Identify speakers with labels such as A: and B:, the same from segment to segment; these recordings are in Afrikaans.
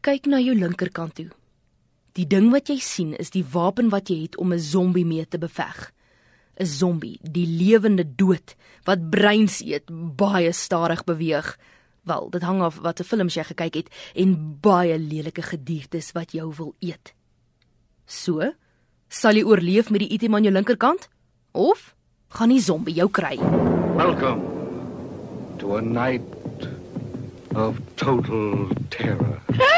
A: Kyk na jou linkerkant toe. Die ding wat jy sien is die wapen wat jy het om 'n zombie mee te beveg. 'n Zombie, die lewende dood wat breins eet, baie stadig beweeg. Wel, dit hang af wat 'n films jy gekyk het en baie lelike gediertes wat jou wil eet. So, sal jy oorleef met die item aan jou linkerkant of gaan die zombie jou kry?
B: Welcome to a night of total terror.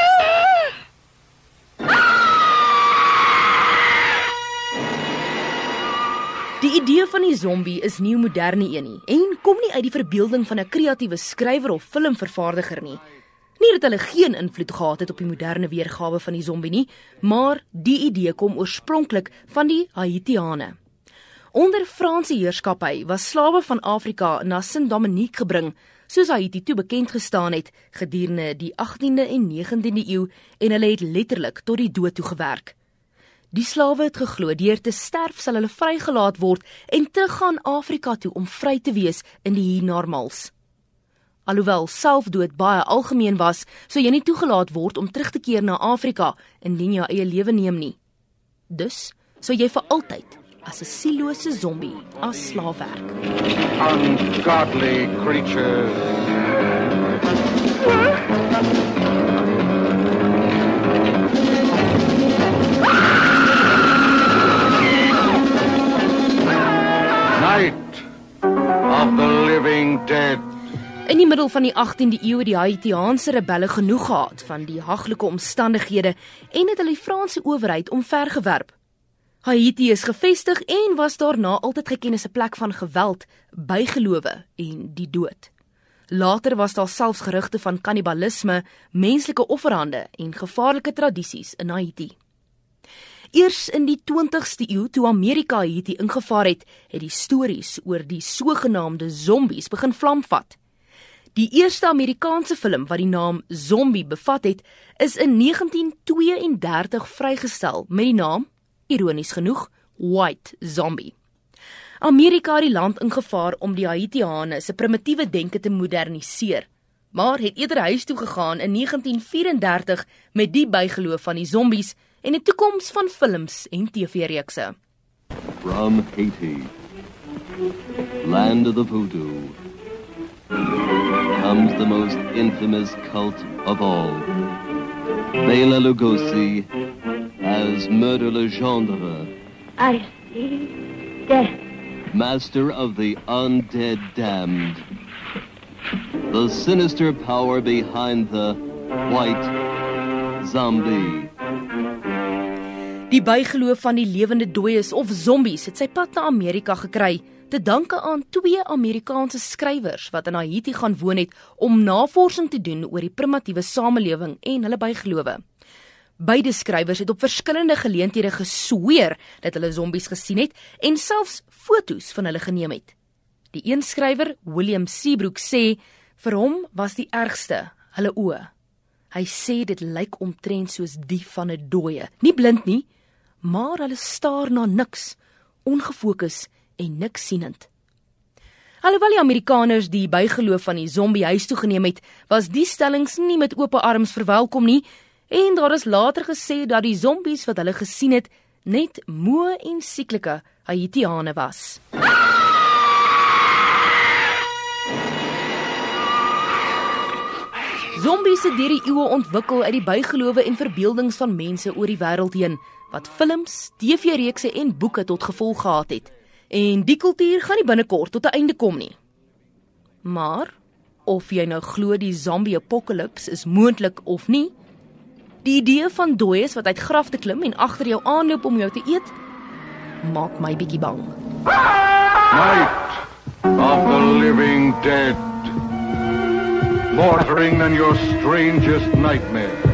A: Die idee van die zombie is nie 'n moderne een nie en kom nie uit die verbeelding van 'n kreatiewe skrywer of filmvervaardiger nie. Nie dat hulle geen invloed gehad het op die moderne weergawe van die zombie nie, maar die idee kom oorspronklik van die Haitiane. Onder Franse heerskappy was slawe van Afrika na Saint-Dominique gebring, soos Haiti toe bekend gestaan het gedurende die 18de en 19de eeu en hulle het letterlik tot die dood toe gewerk. Die slawe het geglo deur te sterf sal hulle vrygelaat word en teruggaan Afrika toe om vry te wees in die hiernamaals. Alhoewel selfdood baie algemeen was, sou jy nie toegelaat word om terug te keer na Afrika indien jy eie lewe neem nie. Dus sou jy vir altyd as 'n siellose zombie as slaaf werk.
B: Ungodly creatures.
A: In die middel van die 18de eeu het die Haitiaanse rebelle genoeg gehad van die haglike omstandighede en het hulle die Franse owerheid omvergewerp. Haiti is gevestig en was daarna altyd geken as 'n plek van geweld, bygelowe en die dood. Later was daar selfs gerugte van kannibalisme, menslike offerhande en gevaarlike tradisies in Haiti. Eers in die 20ste eeu toe Amerika Haiti ingevaar het, het die stories oor die sogenaamde zombies begin vlamvat. Die eerste Amerikaanse film wat die naam Zombie bevat het, is in 1932 vrygestel met die naam, ironies genoeg, White Zombie. Amerika het die land ingevaar om die Haitiane se primitiewe denke te moderniseer, maar het eerder huis toe gegaan in 1934 met die bygeloof van die zombies en 'n toekoms van films en TV-reekse.
C: From Haiti, land of the voodoo, comes the most infamous cult of all. Bela Lugosi as Murder Legendre,
D: I see death.
C: master of the undead damned. The sinister power behind the white zombie.
A: Die bygeloof van die lewende dooies of zombies het sy pad na Amerika gekry te danke aan twee Amerikaanse skrywers wat in Haiti gaan woon het om navorsing te doen oor die primitiewe samelewing en hulle bygelowe. Beide skrywers het op verskillende geleenthede gesweer dat hulle zombies gesien het en selfs foto's van hulle geneem het. Die een skrywer, William Seabrook, sê vir hom was die ergste hulle oë. Hy sê dit lyk omtrent soos die van 'n dooie, nie blind nie, maar hulle staar na niks, ongefokus en niks sienend. Alhoewel die Amerikaners die bygeloof van die zombie huis toe geneem het, was die stellings nie met oop arms verwelkom nie en daar is later gesê dat die zombies wat hulle gesien het net moe en sieklike Haitiane was. Zombies het deur die eeue ontwikkel uit die bygelowe en verbeeldings van mense oor die wêreld heen wat films, TV-reekse en boeke tot gevolg gehad het. En die kultuur gaan nie binnekort tot 'n einde kom nie. Maar of jy nou glo die zombie apokalips is moontlik of nie, die idee van dooies wat uit grafte klim en agter jou aanloop om jou te eet, maak my bietjie bang.
B: Night of the living dead. More thrilling than your strangest nightmare.